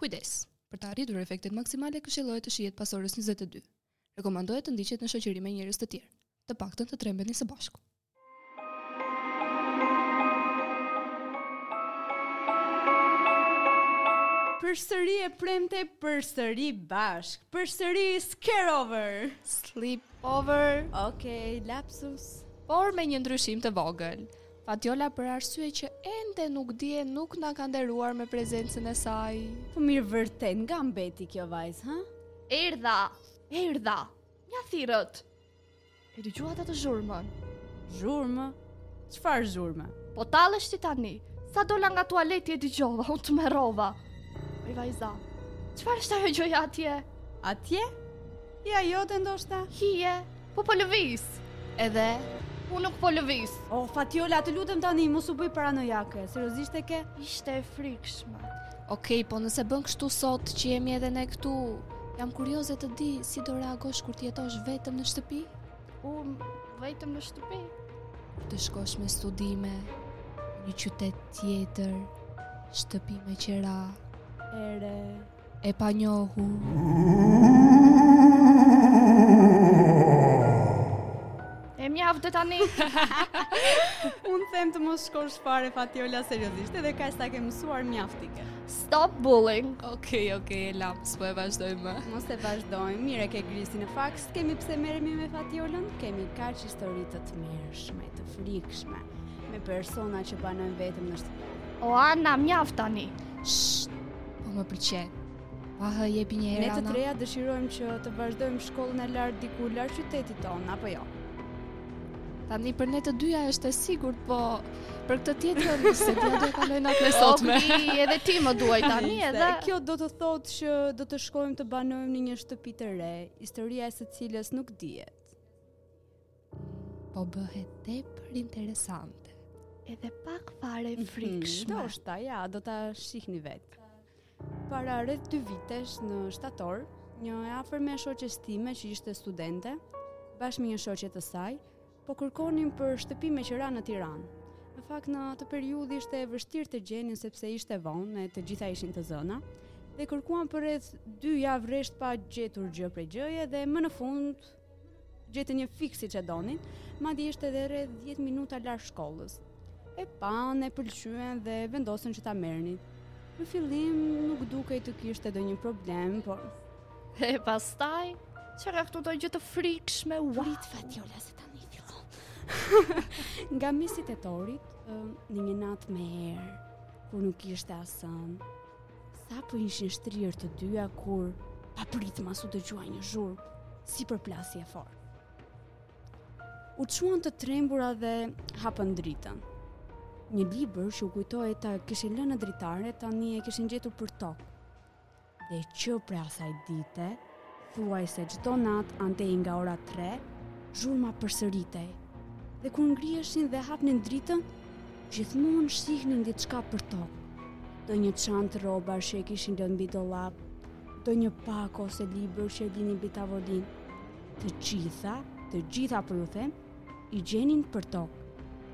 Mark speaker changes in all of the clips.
Speaker 1: Kujdes! Për të arritur efektet maksimale këshillohet të shihet pas orës 22. Rekomandohet të ndiqet në shoqëri me njerëz të tjerë, të paktën të trembeni së bashku.
Speaker 2: përsëri e premte, përsëri bashk, përsëri scare over.
Speaker 1: Sleep over.
Speaker 2: Okej, lapsus.
Speaker 1: Por me një ndryshim të vogël. Fatiola për arsye që ende nuk dihet nuk na ka nderuar me prezencën e saj.
Speaker 2: Po mirë vërtet nga mbeti kjo vajzë hë?
Speaker 1: Erdha, erdha, mja thirët. E dëgjuat atë zhurmën.
Speaker 2: Zhurmë? Çfarë zhurme?
Speaker 1: Po tallesh ti tani, sa dola nga tualeti e dëgjova, u tmerrova. Oj vajza, çfarë është ajo gjëja atje?
Speaker 2: Atje? Hija jote ndoshta?
Speaker 1: Hije, Po, po lëviz. Edhe unë nuk po lëviz.
Speaker 2: O Fatiola, të lutem tani mos u bëj paranojake. Seriozisht e ke?
Speaker 1: Ishte e frikshme. Okej, po nëse bën kështu sot që jemi edhe ne këtu, jam kurioze të di si do reagosh kur të jetosh vetëm në shtëpi? U, vetëm në shtëpi. Të shkosh me studime në një qytet tjetër, shtëpi me qera. E re, E panjohur. E mjaft dhe tani.
Speaker 2: Unë them të mos shkosh fare Fatiola seriozisht edhe kaq sa ke mësuar mjaft i ke.
Speaker 1: Stop bullying. Okej, okej, e lamë, s'po e vazhdojmë më.
Speaker 2: Mos e vazhdojmë. Mirë e ke Grisi në fakt. S'kemi pse merremi me Fatiolën? Kemi kaq histori të tmerrshme, të frikshme me persona që banojnë vetëm në shtëpi.
Speaker 1: O Ana, mjaft tani. Shh. Po më pëlqen. Pa hë jepi një herë.
Speaker 2: Ne të treja dëshirojmë që të vazhdojmë shkollën e lartë diku larg qytetit tonë, apo jo?
Speaker 1: Tani për ne të dyja është e sigurt, po për këtë tjetër s'e di do ta kalojë natën e sotme.
Speaker 3: Okej, edhe ti më thuaj tani edhe.
Speaker 2: Kjo do të thotë që do të shkojmë të banojmë në një shtëpi të re, historia e së cilës nuk dihet.
Speaker 1: Po bëhet tepër interesante.
Speaker 3: Edhe pak fare
Speaker 2: mhm,
Speaker 3: frikshme.
Speaker 2: Ndoshta, ja, do ta shihni vetë. Para rreth dy vitesh në shtator, një e afërme e shoqes time që ishte studente, bashkë me një shoqe të saj, po kërkonin për shtëpi me qëra në Tiranë. Në fakt në atë periudhë ishte e vështirë të gjenin sepse ishte vonë e të gjitha ishin të zëna dhe kërkuan për rreth 2 javë rresht pa gjetur gjë prej gjëje dhe më në fund Gjetën një fiks siç e donin, madje ishte edhe rreth 10 minuta larg shkollës. E panë, e pëlqyen dhe vendosën që ta merrnin. Në fillim nuk dukej të kishte ndonjë problem, por
Speaker 3: pastaj çka këtu do gjë të frikshme, wow.
Speaker 2: Frit fatjola se tani fillon. Nga mesi i tetorit, në një natë me erë, kur nuk ishte as hënë, Sapo ishin shtrirë të dyja kur papritmas u dëgjua një zhurmë si përplasje e fortë. U çuan të trembura dhe hapën dritën. Një libër që u kujtohej ta kishin lënë në dritare tani e kishin gjetur për tokë. Dhe që prej asaj dite, Thuajse çdo natë andej nga ora tre, zhurma përsëritej. Dhe kur ngriheshin dhe hapnin dritën, gjithmonë shihnin diçka për tokë. Ndonjë çantë rrobash që e kishin lënë mbi dollap, ndonjë pako ose libër që e linin mbi tavolinë. Të gjitha, të gjitha po ju them, I gjenin për tokë,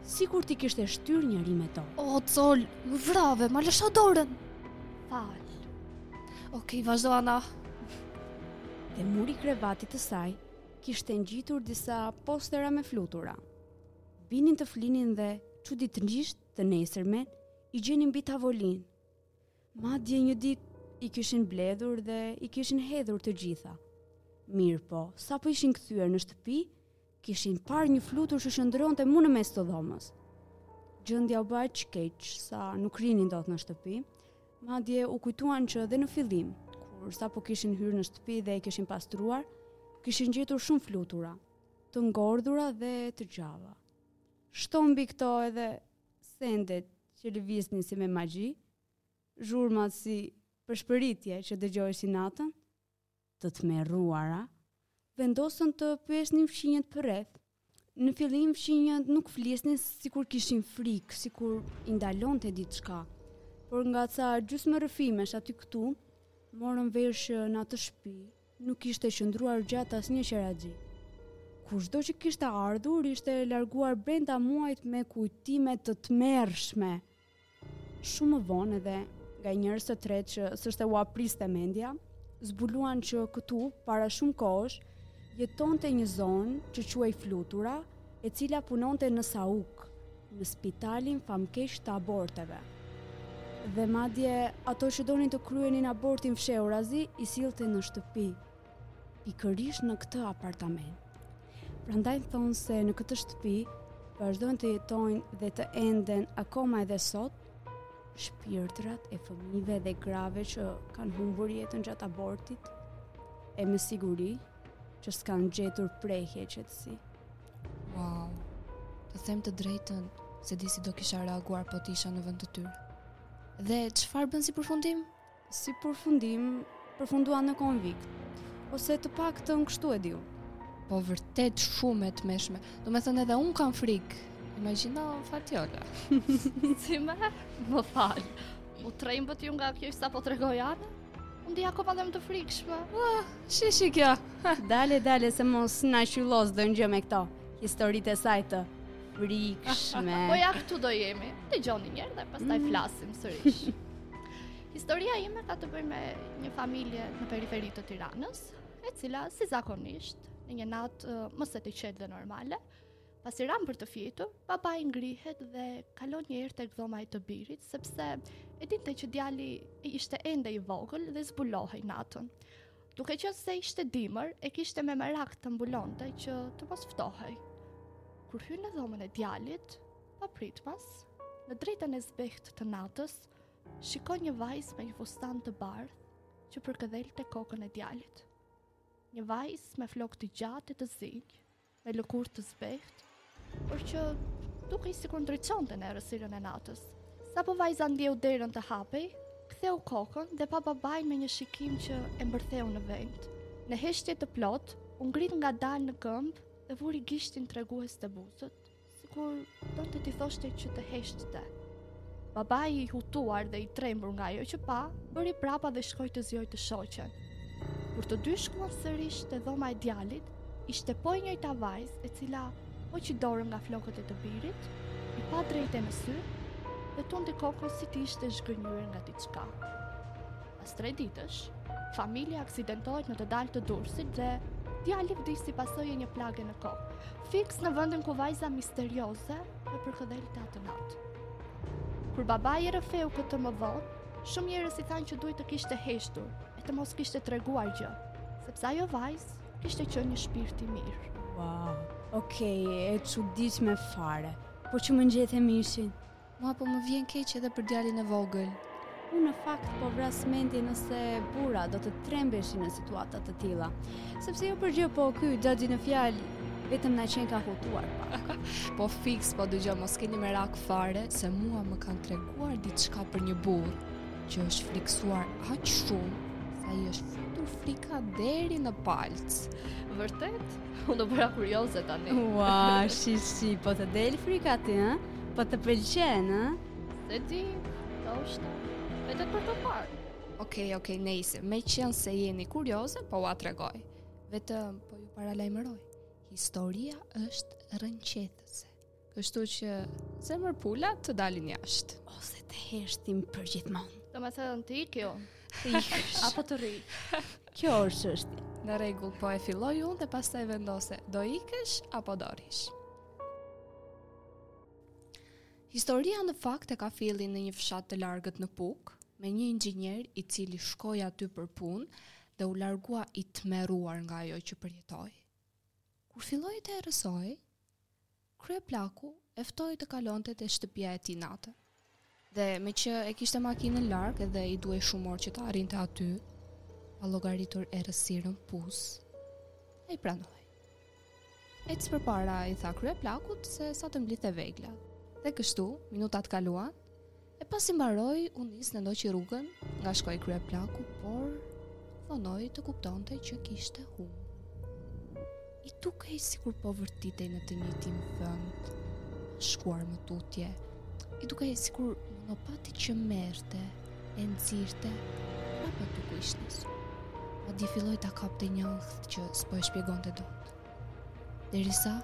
Speaker 2: sikur t'i kishte shtyrë njeri me dorë.
Speaker 1: O, col, më vrave, ma lësho dorën.
Speaker 3: Fal.
Speaker 1: Ok, vazhdo, Ana.
Speaker 2: Te muri i krevatit të saj, kishte ngjitur disa postera me flutura. Binin të flinin dhe, çuditërisht të nesërmen, i gjenin mbi tavolinë. Madje një ditë i kishin mbledhur dhe i kishin hedhur të gjitha. Mirëpo, sapo ishin kthyer në shtëpi, kishin parë një flutur që qëndronte mu në mes të dhomës. Gjendja u bë aq keq, sa nuk rrinin dot në shtëpi, madje u kujtuan që dhe në fillim, kur sapo kishin hyrë në shtëpi dhe e kishin pastruar, kishin gjetur shumë flutura, të ngordhura dhe të gjalla. Shto mbi këto edhe sendet që lëviznin si me magji, zhurmat si përshpëritje që dëgjoheshin natën, të tmerruara, vendosën të pyesnin fqinjët përreth. Në fillim fqinjët nuk flisnin sikur kishin frikë, sikur i ndalonte diçka. Por nga ca gjysmë rrëfimesh aty këtu, morën vesh që në atë shtëpi nuk kishte qëndruar gjatë asnjë qeraxhi. Kushdo që kishte ardhur ishte larguar brenda muajit me kujtime të tmerrshme. Shumë më vonë edhe nga njerëz të tretë që as që ua priste mendja, zbuluan që këtu, para shumë kohësh, jetonte një zonjë që quhej Flutura, e cila punonte në Sauk, në spitalin famëkeq të aborteve. Dhe madje, ato që donin të kryenin abortin fshehurazi, i sillte në shtëpi, pikërisht në këtë apartament. Prandaj thonë se në këtë shtëpi vazhdojnë të jetojnë dhe të enden akoma edhe sot shpirtrat e fëmijëve dhe grave që kanë humbur jetën gjatë abortit e me siguri që s'kanë gjetur prehje qetësi.
Speaker 1: Wow. Të them të drejtën s'e di si do kisha reaguar po të isha në vend të tyre. Dhe çfarë bënë si përfundim?
Speaker 2: Si përfundim, përfunduan në konvikt. Ose të paktën kështu e di unë.
Speaker 1: Po vërtet shumë e tmerrshme. Domethënë edhe unë kam frikë. Imagjino Fatjola.
Speaker 3: Si, më fal. U trembët ju nga kjo që sapo tregoi Ana? Unë di akoma dhe më të frikshme.
Speaker 1: Ah, shi shi kjo.
Speaker 2: dale, dale, se mos na shtyn dhe ndonjë gjë me këto. Historitë e saj të frikshme.
Speaker 3: po ja këtu do jemi. Dëgjoni njëherë dhe pastaj
Speaker 2: mm.
Speaker 3: flasim sërish. Historia ime ka të bëjë me një familje në periferi të Tiranës, e cila si zakonisht në një natë më se të qetë dhe normale, pasi ranë për të fjetur, babai ngrihet dhe kalon një herë tek dhoma e të birit, sepse e dinte që djali ishte ende i vogël dhe zbulohej natën. Duke qenë se ishte dimër, e kishte me merak ta mbulonte që të mos ftohej. Kur hyn në dhomën e djalit, papritmas, në dritën e zbehtë të natës, Shikon një vajzë me një fustan të bardhë që përkëdhelte kokën e djalit. Një vajzë me flokë të gjatë e të zinj, me lëkurë të zbehtë, por që dukej sikur ndriçonte në errësirën e natës. Sapo vajza ndjeu derën të hapej, ktheu kokën dhe pa babain me një shikim që e mbërtheu në vend. Në heshtje të plotë, u ngrit ngadalë në këmbë dhe vuri gishtin tregues te buzët. Sikur donte t'i thoshte që të heshtte. Babai i hutuar dhe i trembur nga ajo që pa, bëri prapa dhe shkoi të zgjojë të shoqen. Kur të dy shkuan sërish te dhoma e djalit, ishte po e njëjta vajzë e cila hoqi dorën nga flokët e të birit, i pa drejt e në sy, dhe tundi kokën si të ishte zhgënjyer nga diçka. tre ditësh, familja aksidentohet në të dalë të Durrësit dhe djali vdiq si pasojë e një plage në kokë, fiks në vendin ku vajza misterioze e përkëdhelte atë natë. Kur babai e rrëfeu këtë më vonë, shumë njerëz i thanë që duhet të kishte heshtur e të mos kishte treguar gjë, sepse ajo vajzë kishte qenë një shpirt i mirë.
Speaker 2: Wow. Okej, e çuditshme fare. Po që më ngjethe mishin.
Speaker 1: Mua po më vjen keq edhe për djalin e vogël.
Speaker 2: Unë në fakt po vras mendje nëse burra do të trembeshin në situata të tilla. Sepse jo për gjë, po ky xhaxhi në fjalë vetëm nga qeni ka hutuar pak.
Speaker 1: po fiks, po dëgjo, mos keni merak fare, se mua më kanë treguar diçka për një burrë, që është frikësuar aq shumë, sa i është futur frika deri në palcë.
Speaker 3: Vërtet? U bëra kurioze tani.
Speaker 2: Ua, shi, shi, po të del frika ty, ha? Po të pëlqen, ë?
Speaker 3: S'e di, do jetë vetëm për të parë.
Speaker 1: Okej, okej, nejse. Meqenëse jeni kurioze, po ua tregoj. Vetëm po ju paralajmëroj. Historia është rrëqethëse. Kështu që zemërpulat të dalin jashtë.
Speaker 2: Ose të heshtin përgjithmonë. Domethënë
Speaker 3: të iki unë. Të
Speaker 2: ikësh
Speaker 3: apo të rrish.
Speaker 2: Kjo është çështja.
Speaker 1: Në rregull, po e filloj unë dhe pastaj vendose. Do ikësh apo do rrish. Historia në fakt e ka fillin në një fshat të largët në Pukë, me një inxhinier i cili shkoi aty për punë dhe u largua i tmerruar nga ajo që përjetoi. Kur filloi të errësohej, kryeplaku e ftoi të kalonte te shtëpia e tij natën. Dhe meqë e kishte makinën larg edhe i duhej shumë orë që ta arrinte aty, pa llogaritur errësirën pus, ai pranoi. Ec përpara i tha kryeplakut sa të mblidhte veglat. Dhe kështu, minutat kaluan, e pasi mbaroi, u nis dhe ndoqi rrugën, nga shkoi kryeplaku, por, vonoi të kuptonte që kishte humb. i dukej sikur po vërtitej në të njëjtin vend, pa shkuar më tutje. I dukej sikur monopati që merrte e nxirrte prapë aty ku ishte nisur. Atëherë filloi ta kapte një ankth që s'po e shpjegonte dot. Derisa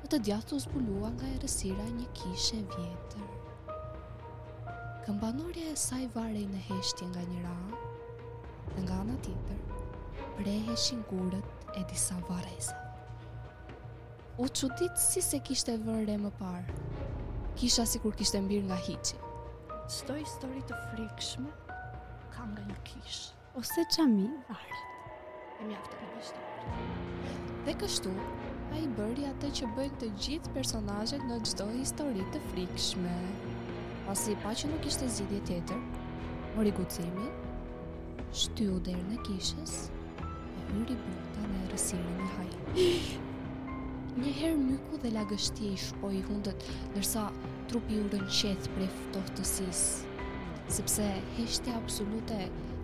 Speaker 1: në të djathtë u zbulua nga errësira një kishë e vjetër. Kambanorja e saj varej në heshtje nga njëra anë, dhe nga ana tjetër, preheshin gurët e disa varrezave. U çudit si s'e kishte vënë re më parë. Kisha sikur kishte mbirë nga hiçi.
Speaker 3: Çdo histori e frikshme ka nga një kishë.
Speaker 2: Ose xhami, varet.
Speaker 3: E, mjaft një histori.
Speaker 1: Dhe kështu, ai bëri atë që bëjnë të gjithë personazhet në çdo histori të frikshme. Pasi pa që nuk ishte zgjidhje tjetër, mori guximin, shtyu derën e kishës, E hyri brenda në errësimin e saj. Njëherë myku dhe lagështie i shpoi hundët, ndërsa trupi iu rrënqeth prej ftohtësisë, sepse heshtja absolute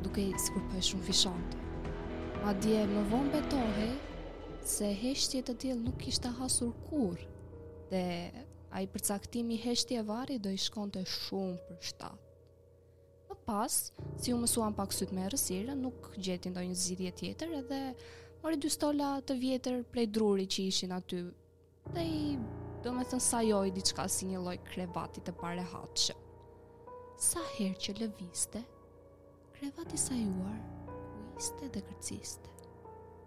Speaker 1: dukej sikur po shumëfishonte. Madje më vonë betohej se heshtje të tillë nuk kishte hasur kurrë, dhe ai përcaktimi heshtje varri do i shkonte shumë për shtat. Më pas, si iu mësuan pak sytë me errësirën, nuk gjeti ndonjë zgjidhje tjetër edhe mori dy stola të vjetër prej druri që ishin aty. Dhe i domethënë sajoi diçka si një lloj krevati të parehatshëm. Sa herë që lëvizte, krevati i sajuar, kuiste dhe kërciste.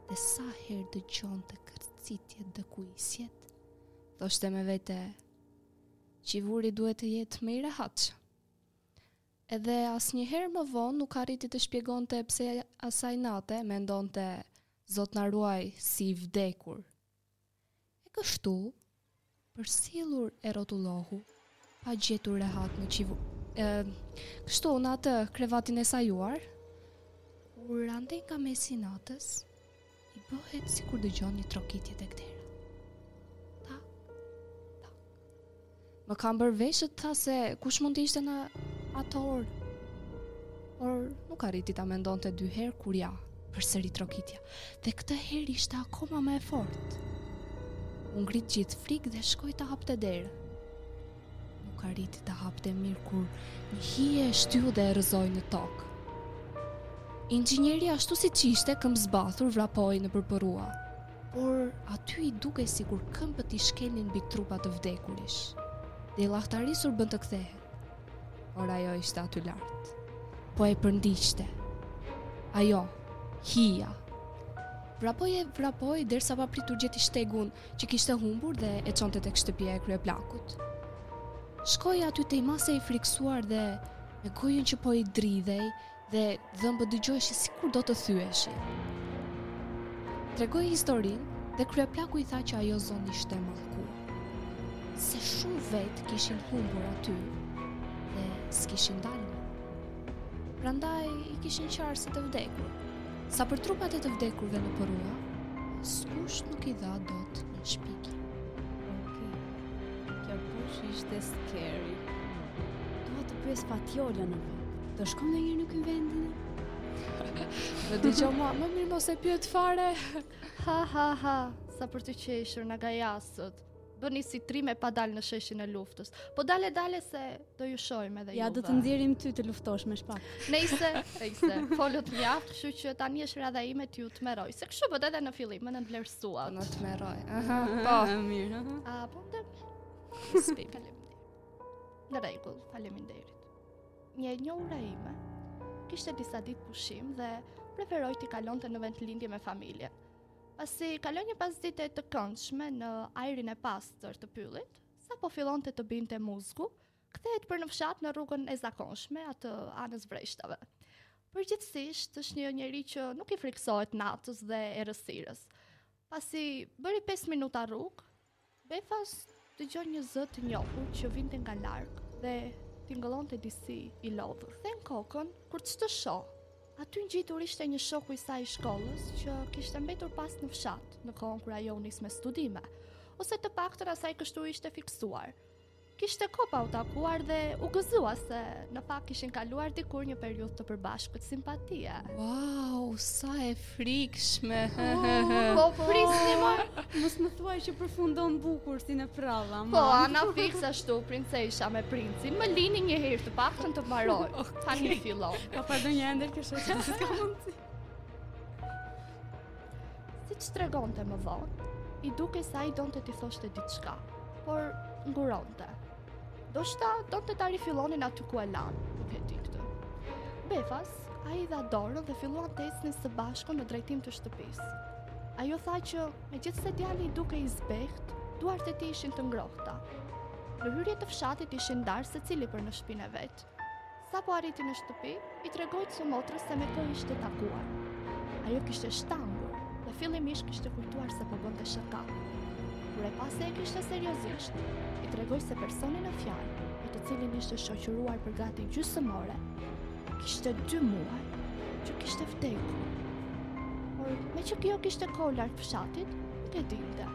Speaker 1: Dhe sa herë dëgjonte kërcitjet dhe kuisjet, thoshte me vete, qivuri duhet të jetë më i rehatshëm. Edhe asnjëherë më vonë nuk arriti të shpjegonte pse asaj nate mendonte Zot na ruaj si i vdekur. E kështu, përsillu e rrotullohu, pa gjetur rehat në qivu... E, kështu, në atë krevatin e sajuar, kur andej nga mesi i natës, I bëhet sikur dëgjon një trokitje tek dera. Tak, tak. Më kanë bërë veshët tha se kush mund të ishte në atë orë. Por nuk arriti ta mendonte dy herë kur ja përsëri trokitja. Dhe këtë herë ishte akoma më e fortë. U ngrit gjithë frikë dhe shkoi të hapte derën. Nuk arriti ta hapte mirë kur një hije e shtyu dhe e rrëzoi në tokë. Inxhinieri ashtu siç ishte këmbëzbathur vrapoi nëpër përrua, por aty i dukej sikur këmbët i shkelnin mbi trupa të vdekurish, dhe i llahtarisur bën të kthehet, por ajo ishte aty lart, po e përndiqte. Ajo, hija, vrapoi e vrapoi, derisa papritur gjeti shtegun, që kishte humbur dhe e çonte tek shtëpia e kryeplakut. Shkoi aty tej mase i frikësuar dhe me gojën që po i dridhej dhe dhëmbët dëgjoheshin sikur do të thyeshin. Tregoi historinë dhe kryeplaku i tha që ajo zonë ishte mallkuar. Se shumë vetë kishin humbur aty dhe s'kishin dalë. Prandaj i kishin qarë si të vdekur. Sa për trupat e të vdekurve në përrua, askush nuk i dha dot një shpjegim.
Speaker 2: Okej, okay. kjo kush ishte scary. Dua të pyes Fatiola në vend. Do shkonim ndonjëherë në këtë vendin?
Speaker 1: Më dëgjo ma, më mirë mos e pyet fare.
Speaker 3: ha, ha, ha, sa për të qeshur na gajasët. bëni si trime pa dalë në sheshin e luftës. Po dale dale se do t'ju shohim edhe
Speaker 2: ju.
Speaker 3: Ja
Speaker 2: do të nxjerrim ty të luftosh me shpatë.
Speaker 3: Nejse, nejse folët mjaft, kështu që tani është radha ime t'ju tmerroj. Se kështu thatë edhe në fillim, më nënvlerësuat.
Speaker 1: Po, na tmerro. Aha, po.
Speaker 2: Mirë.
Speaker 3: A po të.
Speaker 1: Spi
Speaker 3: falim. Në rregull, faleminderit. Një e njohura ime. Kishte disa ditë pushim dhe preferoi t'i kalonte në vendlindje me familjen. Pasi kaloi një pasdite të këndshme në ajrin e pastër të pyllit, sapo fillonte të binte muzgu, kthehet për në fshat në rrugën e zakonshme, atë anës vreshtave. Përgjithësisht, është një njeri që nuk i frikësohet natës dhe errësirës. Pasi bëri 5 minuta rrugë, Befas dëgjoi një zë të njohur që vinte nga larg dhe tingëllonte disi i lodhur. Kthen kokën kur ç'të shohë. Aty ngjitur ishte një shoku i saj i shkollës që kishte mbetur pas në fshat në kohën kur ajo u nis me studime, ose të paktën asaj kështu ishte fiksuar. Kishte kohë pa u takuar dhe u gëzua se në fakt kishin kaluar dikur një periudhë të përbashkët simpatie.
Speaker 1: Uau, sa e frikshme.
Speaker 3: Oh, po prisni, more.
Speaker 2: Mos më thuaj që përfundon bukur si në përralla.
Speaker 3: Po, Ana, fiks ashtu, princesha me princin. Më lini një herë të paktën të mbaroj. Okay. Tani fillon.
Speaker 2: Ka pa ndonjë ëndërr kështu që s'ka
Speaker 3: mundësi. Siç tregonte më vonë, i dukej se ai donte t'i thoshte diçka, por nguronte. Ndoshta donte ta rifillonin aty ku e lanë, nuk e di këtë. Befas, ai i dha dorën dhe filluan të ecnin së bashku në drejtim të shtëpisë. Ajo tha që, megjithëse djali i dukej i zbehtë, duart e tij ishin të ngrohta. Në hyrje të fshatit ishin ndarë secili për në shpinë e vet. Sapo arriti në shtëpi, i tregoi të motrës se me kë ishte takuar. Ajo kishte shtangur dhe fillimisht kishte kujtuar se po bënte shaka. Kur e pa se e kishte seriozisht, i tregoi se personi në fjalë, me të cilin ishte shoqëruar për gati gjysmë ore, kishte dy muaj që kishte vdekur. Por meqë kjo kishte kohë larg fshatit, nuk e dinte.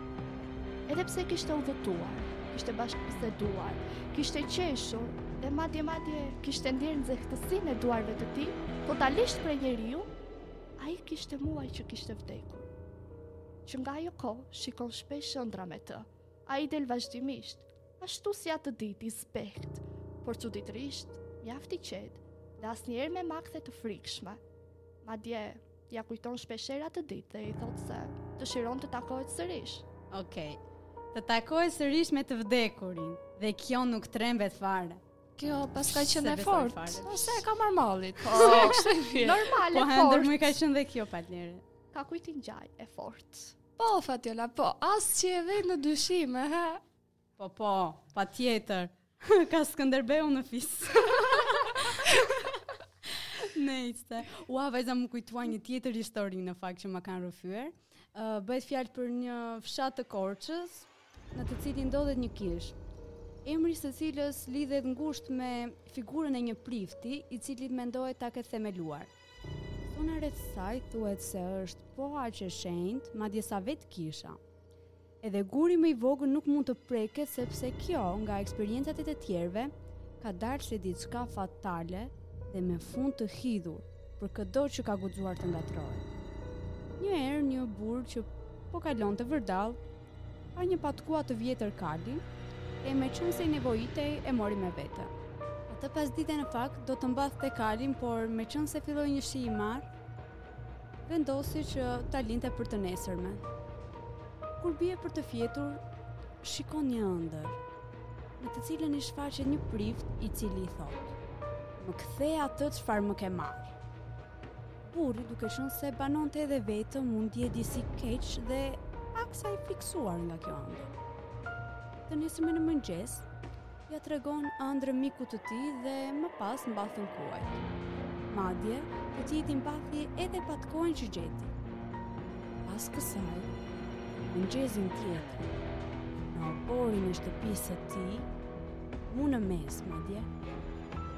Speaker 3: Edhe pse kishte udhëtuar, kishte bashkëbiseduar, kishte qeshur dhe madje madje kishte ndjerë nxehtësinë e duarve të tij, totalisht prej njeriu, ai kishte muaj që kishte vdekur. Që nga ajo kohë shikon shpesh ëndra me të. Ai del vazhdimisht, ashtu si atë ditë i zbehtë, por çuditërisht mjaft i qetë dhe asnjëherë me makthe të frikshme. Madje Ia kujton shpeshherë atë ditë dhe i thotë se dëshiron të takohet sërish.
Speaker 2: Okej. Okay. Të takohet sërish me të vdekurin dhe kjo nuk trembet fare.
Speaker 1: Kjo
Speaker 2: paska
Speaker 1: qenë e
Speaker 2: fortë.
Speaker 1: Ose e ka marrë malli.
Speaker 3: Po,
Speaker 1: kështu i vjen.
Speaker 3: Normal,
Speaker 2: po,
Speaker 3: fort.
Speaker 2: Po, më ka qenë dhe kjo partneri.
Speaker 3: Ka kujtin gjaja e fortë.
Speaker 1: Po, Fatjola, po, as që e vë në dyshim, ha?
Speaker 2: Po, po, patjetër. Ka Skënderbeun në fis. Nejse. Ua, vajza, më kujtua një tjetër histori në fakt që më kanë rrëfyer. Uh, bëhet fjalë për një fshat të Korçës, në të cilin ndodhet një kishë. Emri së cilës lidhet ngushtë me figurën e një prifti, i cili mendohet ta ketë themeluar. Zona rreth saj thuhet se është po aq e shenjtë, madje sa vetë kisha. Edhe guri më i vogël nuk mund të preket sepse kjo nga eksperiencat e të tjerëve ka dalë si diçka fatale dhe me fund të hidhur për këdo që ka guxuar t'i afrohet. Një herë një burrë që po kalonte vërdall, pa një patkua të vjetër kali, e meqenëse i nevojitej e mori me vete. Atë pasdite në fakt do të mbathte kalin, por meqenëse filloi një shi i marrë, Vendosi që ta linte për të nesërmen. Kur bie për të fjetur, shikon një ëndër, në të cilën i shfaqet një prift i cili i thotë: "Më kthe atë çfarë më ke marrë." Burri, duke qenë se banonte edhe vetëm, u ndje disi keq dhe paksa i fiksuar nga kjo ëndër. Të nesërmen në mëngjes, ia tregon ëndrrën mikut të tij dhe më pas mbathin kuajt. Madje, të tijit i mbathi edhe patkoin që gjeti. Pas kësaj, mëngjesin tjetër, në oborrin e shtëpisë së tij, mu në mes madje,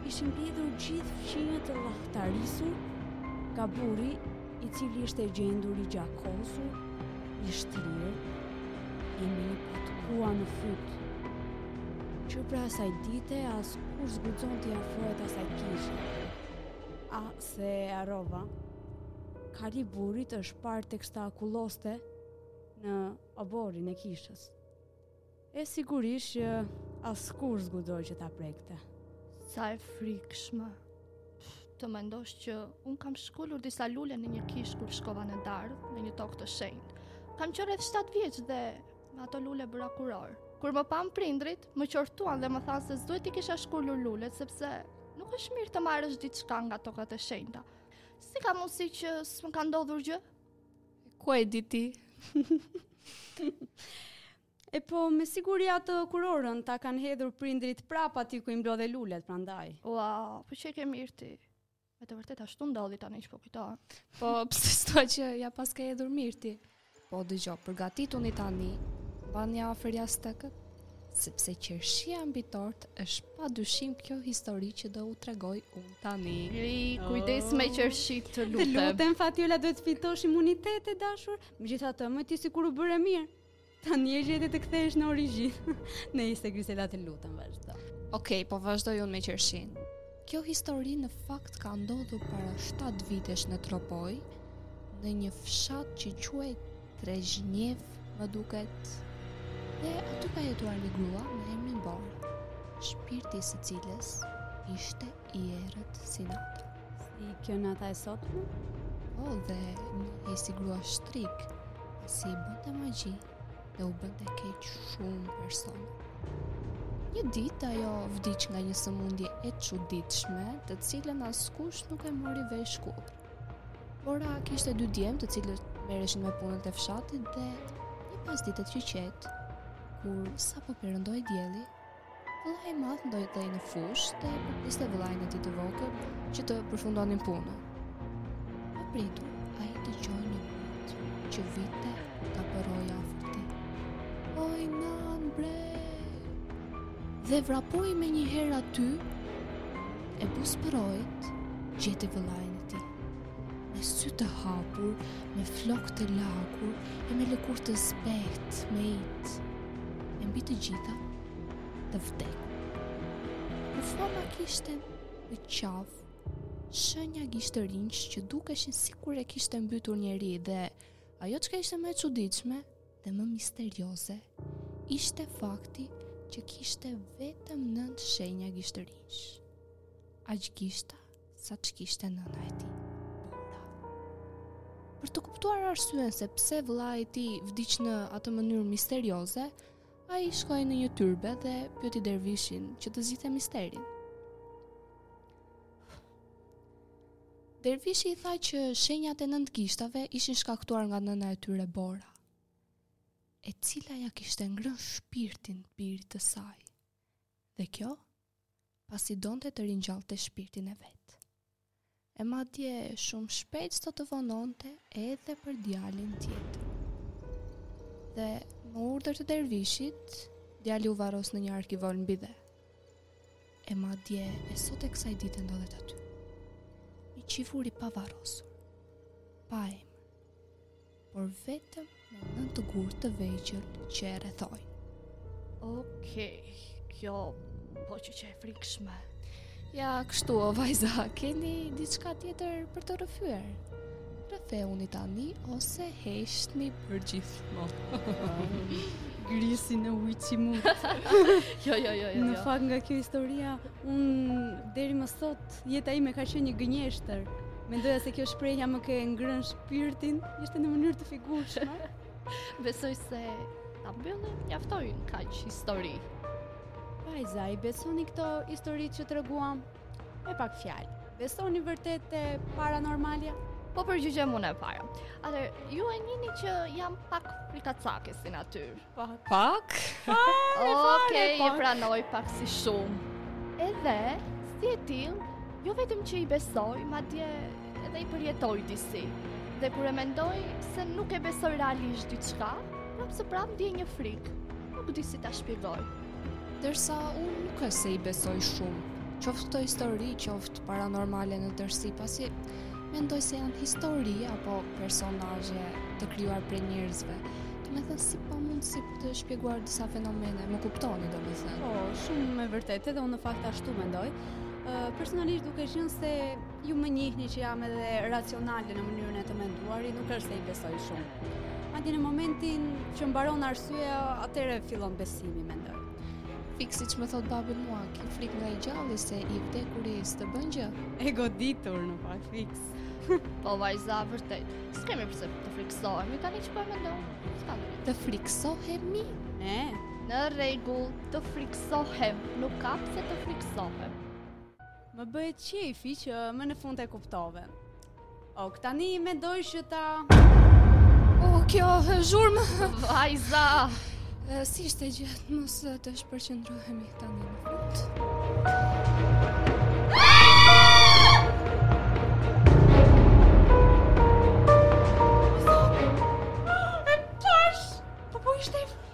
Speaker 2: ishin mbledhur gjithë fqinjët të llahtarisur nga burri i cili ishte gjendur i gjakosur, i shtrirë, me një patkua në fyt. Që prej asaj dite, askush s'guxon t'i afrohet asaj kishe. A, se harrova, kali i burrit është parë teksa kulloste në oborin e kishës. E sigurisht që askush s'guxoi që ta prekte.
Speaker 3: Sa e frikshme. Të mendosh që unë kam shkulur disa lule në një kishë kur shkova në Dardhë, në një tokë të shenjtë. Kam qenë rreth 7 vjeç dhe me ato lule bëra kurorë. Kur më panë prindërit, më qortuan dhe më thanë se s'duhet t'i kisha shkulur lulet sepse nuk është mirë të marrësh diçka nga tokat e shenjta. Si ka mundësi që s'më ka ndodhur gjë?
Speaker 1: Ku e di ti?
Speaker 2: E po, me siguri atë kurorën ta kanë hedhur prindërit prap aty ku i mblodhe lulet, prandaj.
Speaker 3: Ua, po që ke mirë ti. Me të vërtetë ashtu ndodhi tani që po kujtohem.
Speaker 1: Po pse s'thua që ia paske hedhur mirë ti? Po dëgjo, përgatituni tani. Mbani afër jastëkët, sepse qershia mbi tortë është pa dyshim kjo histori që do u tregoj unë tani.
Speaker 3: Liri, kujdes me qershitë, të lutem.
Speaker 2: Të
Speaker 3: lutem,
Speaker 2: Fatjola duhet të fitosh imunitet e dashur, megjithatë ti sikur u bëre mirë. Tani gjete të kthehesh në origjinë. Nejse, Grisela të lutem vazhdo.
Speaker 1: Okej, okay, po vazhdoj unë me qershinë. Kjo histori në fakt ka ndodhur para 7 vitesh në Tropojë, në një fshat që quhet Trezhnjev, më duket. Dhe aty ka jetuar një grua me emrin Bora, shpirti i së cilës ishte i errët si nata.
Speaker 2: Si kjo nata e sotme?
Speaker 1: O, oh, dhe njihej si grua shtrigë, pasi bënte magji dhe u bënte keq shumë personave. Një ditë ajo vdiq nga një sëmundje e çuditshme, të cilën askush nuk e mori vesh kurrë. Bora kishte dy djem të cilët merreshin me punët e fshatit dhe një pasdite të qetë, kur sapo perëndoi dielli, Vëllai i madh ndodhej në fushë dhe po priste vëllain e tij të vogël që të përfundonin punën. Papritur, ai dëgjoi një britmë, që vinte nga përroi afër tij. Oj, nan, bre! Dhe vrapoi menjëherë aty, e buzë përroit, gjeti vëllain e tij. Me sy të hapur, me flokë të lagur e me lëkurë të zbehtë, meit. E mbi të gjitha, të vdekur. Kufoma kishte në qafë, shenja gishtërinjsh që dukeshin sikur e kishte mbytur njeri dhe ajo çka ishte më e çuditshme dhe më misterioze, ishte fakti që kishte vetëm nëntë shenja gishtërinjsh. Aq gishta sa ç'kishte nëna e tij. Bora. Për të kuptuar arsyen se pse vëllai i tij vdiq në atë mënyrë misterioze, ai shkoi në një tyrbe dhe pyeti dervishin që të zgjidhte misterin. Dervishi i tha që shenjat e nëntë gishtave ishin shkaktuar nga nëna e tyre Bora, e cila ia kishte ngrënë shpirtin birit të saj. Dhe kjo pasi donte të ringjallte shpirtin e vet. E madje shumë shpejt s'do të vononte edhe për djalin tjetër. Dhe me urdhër të dervishit, djali u varros në një arkivol mbi dhe. E madje e sot e kësaj dite ndodhet aty. Një qivur i pavarrosur. Pa emër. por vetëm me nëntë gurë të vegjël që e rrethojnë.
Speaker 3: Okej, okay, kjo po që që e frikshme.
Speaker 1: Ja, kështu o vajza, keni diçka tjetër për të rrëfyer? Rrëfehuni tani ose heshtni
Speaker 2: përgjithmonë. Grisin e ujqit mu.
Speaker 3: jo, jo, jo, jo.
Speaker 2: Në
Speaker 3: jo.
Speaker 2: fakt nga kjo historia, unë deri më sot Jeta ime ka qenë një gënjeshtër. Mendoja se kjo shprehja më ke ngrënë shpirtin ishte në mënyrë të figurshme.
Speaker 3: Besoj se ta mbyllim mjaftojnë kaq histori.
Speaker 2: Vajza, i besoni këto histori që treguam? Me pak fjalë, besoni vërtet te paranormalja?
Speaker 3: Po përgjigjem unë e para. Atër, ju e dini që jam pak frikacake si natyrë.
Speaker 2: Pak,
Speaker 1: pak.
Speaker 3: Okej, e pranoj pak si shumë. Edhe si e tillë, jo vetëm që i besoj, madje edhe i përjetoj disi. Dhe kur e mendoj se nuk e besoj realisht diçka, prapëseprapë ndjej një frikë. Nuk di si ta shpjegoj.
Speaker 1: Ndërsa unë nuk është se i besoj shumë, qoftë këto histori, qoftë paranormale në tërësi, pasi mendoj se janë histori apo personazhe të krijuar prej njerëzve. Domethënë si pamundësi për të shpjeguar disa fenomene, më kuptoni domethënë.
Speaker 2: Po, shumë e vërtetë dhe unë në fakt ashtu mendoj. Personalisht duke qenë se ju më njihni që jam edhe racionale në mënyrën e të menduarit, nuk është se i besoj shumë. Madje në momentin që mbaron arsyeja, atëherë fillon besimi mendoj.
Speaker 1: Fiks siç më thotë babi mua, ki frikë nga i gjalli se i vdekuri s'të bën gjë.
Speaker 2: E goditur në fakt fiks.
Speaker 3: po vajza vërtet. S'kemi pse të frikësohemi tani që po e mendoj. S'ka gjë.
Speaker 1: Të frikësohemi?
Speaker 2: Ne?
Speaker 3: Në rregull, të frikësohem. Nuk ka pse të frikësohem.
Speaker 2: Më bëhet qejfi që më në fund e kuptove. Ok, tani mendoj që ta...
Speaker 1: O, oh, kjo zhurmë!
Speaker 3: Vajza!
Speaker 1: S'ishte gjë, mos të shpërqendrohemi tani në fund.